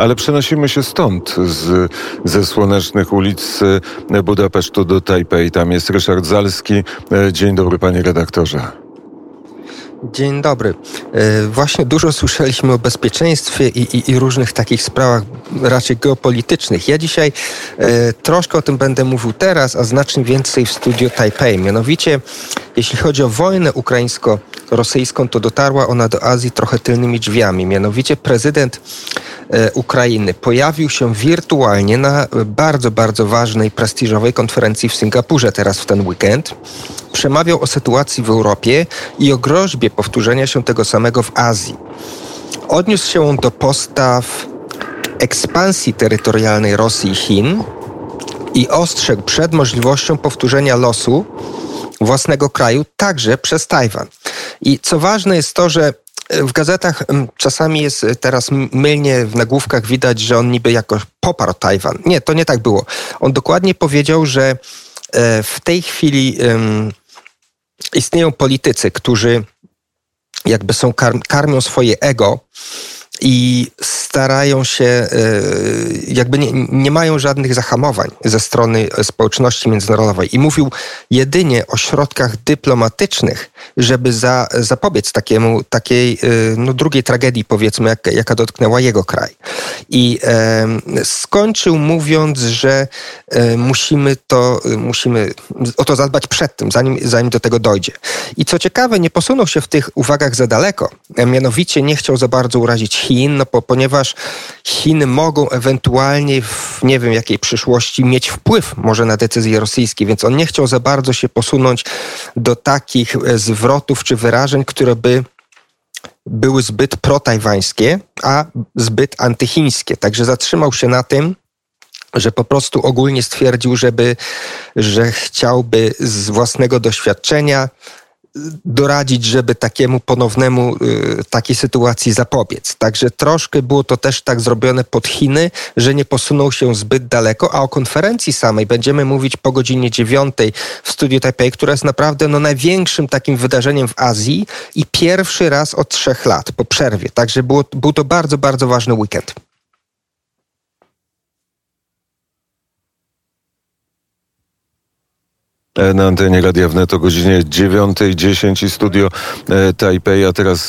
ale przenosimy się stąd, z, ze słonecznych ulic Budapesztu do Tajpej. Tam jest Ryszard Zalski. Dzień dobry, panie redaktorze. Dzień dobry. E, właśnie dużo słyszeliśmy o bezpieczeństwie i, i, i, różnych takich sprawach raczej geopolitycznych. Ja dzisiaj e, troszkę o tym będę mówił teraz, a znacznie więcej w studio Taipei. Mianowicie, jeśli chodzi o wojnę ukraińsko-rosyjską, to dotarła ona do Azji trochę tylnymi drzwiami. Mianowicie prezydent e, Ukrainy pojawił się wirtualnie na bardzo, bardzo ważnej, prestiżowej konferencji w Singapurze teraz w ten weekend przemawiał o sytuacji w Europie i o groźbie powtórzenia się tego samego w Azji. Odniósł się on do postaw ekspansji terytorialnej Rosji i Chin i ostrzegł przed możliwością powtórzenia losu własnego kraju także przez Tajwan. I co ważne jest to, że w gazetach czasami jest teraz mylnie w nagłówkach widać, że on niby jakoś poparł Tajwan. Nie, to nie tak było. On dokładnie powiedział, że e, w tej chwili istnieją politycy, którzy jakby są karmią swoje ego i starają się, e, jakby nie, nie, mają żadnych zahamowań ze strony społeczności międzynarodowej. I mówił jedynie o środkach dyplomatycznych, żeby za, zapobiec takiemu, takiej e, no, drugiej tragedii, powiedzmy, jak, jaka dotknęła jego kraj. I e, skończył mówiąc, że e, musimy to, musimy o to zadbać przed tym, zanim, zanim do tego dojdzie. I co ciekawe, nie posunął się w tych uwagach za daleko. Mianowicie nie chciał za bardzo urazić Chin, no bo, ponieważ Chiny mogą ewentualnie w nie wiem jakiej przyszłości mieć wpływ może na decyzje rosyjskie, więc on nie chciał za bardzo się posunąć do takich e, zwrotów czy wyrażeń, które by były zbyt protajwańskie, a zbyt antychińskie. Także zatrzymał się na tym, że po prostu ogólnie stwierdził, żeby, że chciałby z własnego doświadczenia doradzić, żeby takiemu ponownemu, y, takiej sytuacji zapobiec. Także troszkę było to też tak zrobione pod Chiny, że nie posunął się zbyt daleko, a o konferencji samej będziemy mówić po godzinie dziewiątej w studiu Taipei, która jest naprawdę no, największym takim wydarzeniem w Azji i pierwszy raz od trzech lat po przerwie. Także było, był to bardzo, bardzo ważny weekend. Na antenie Radia Wnet o godzinie 9.10 i studio e, Taipei, a teraz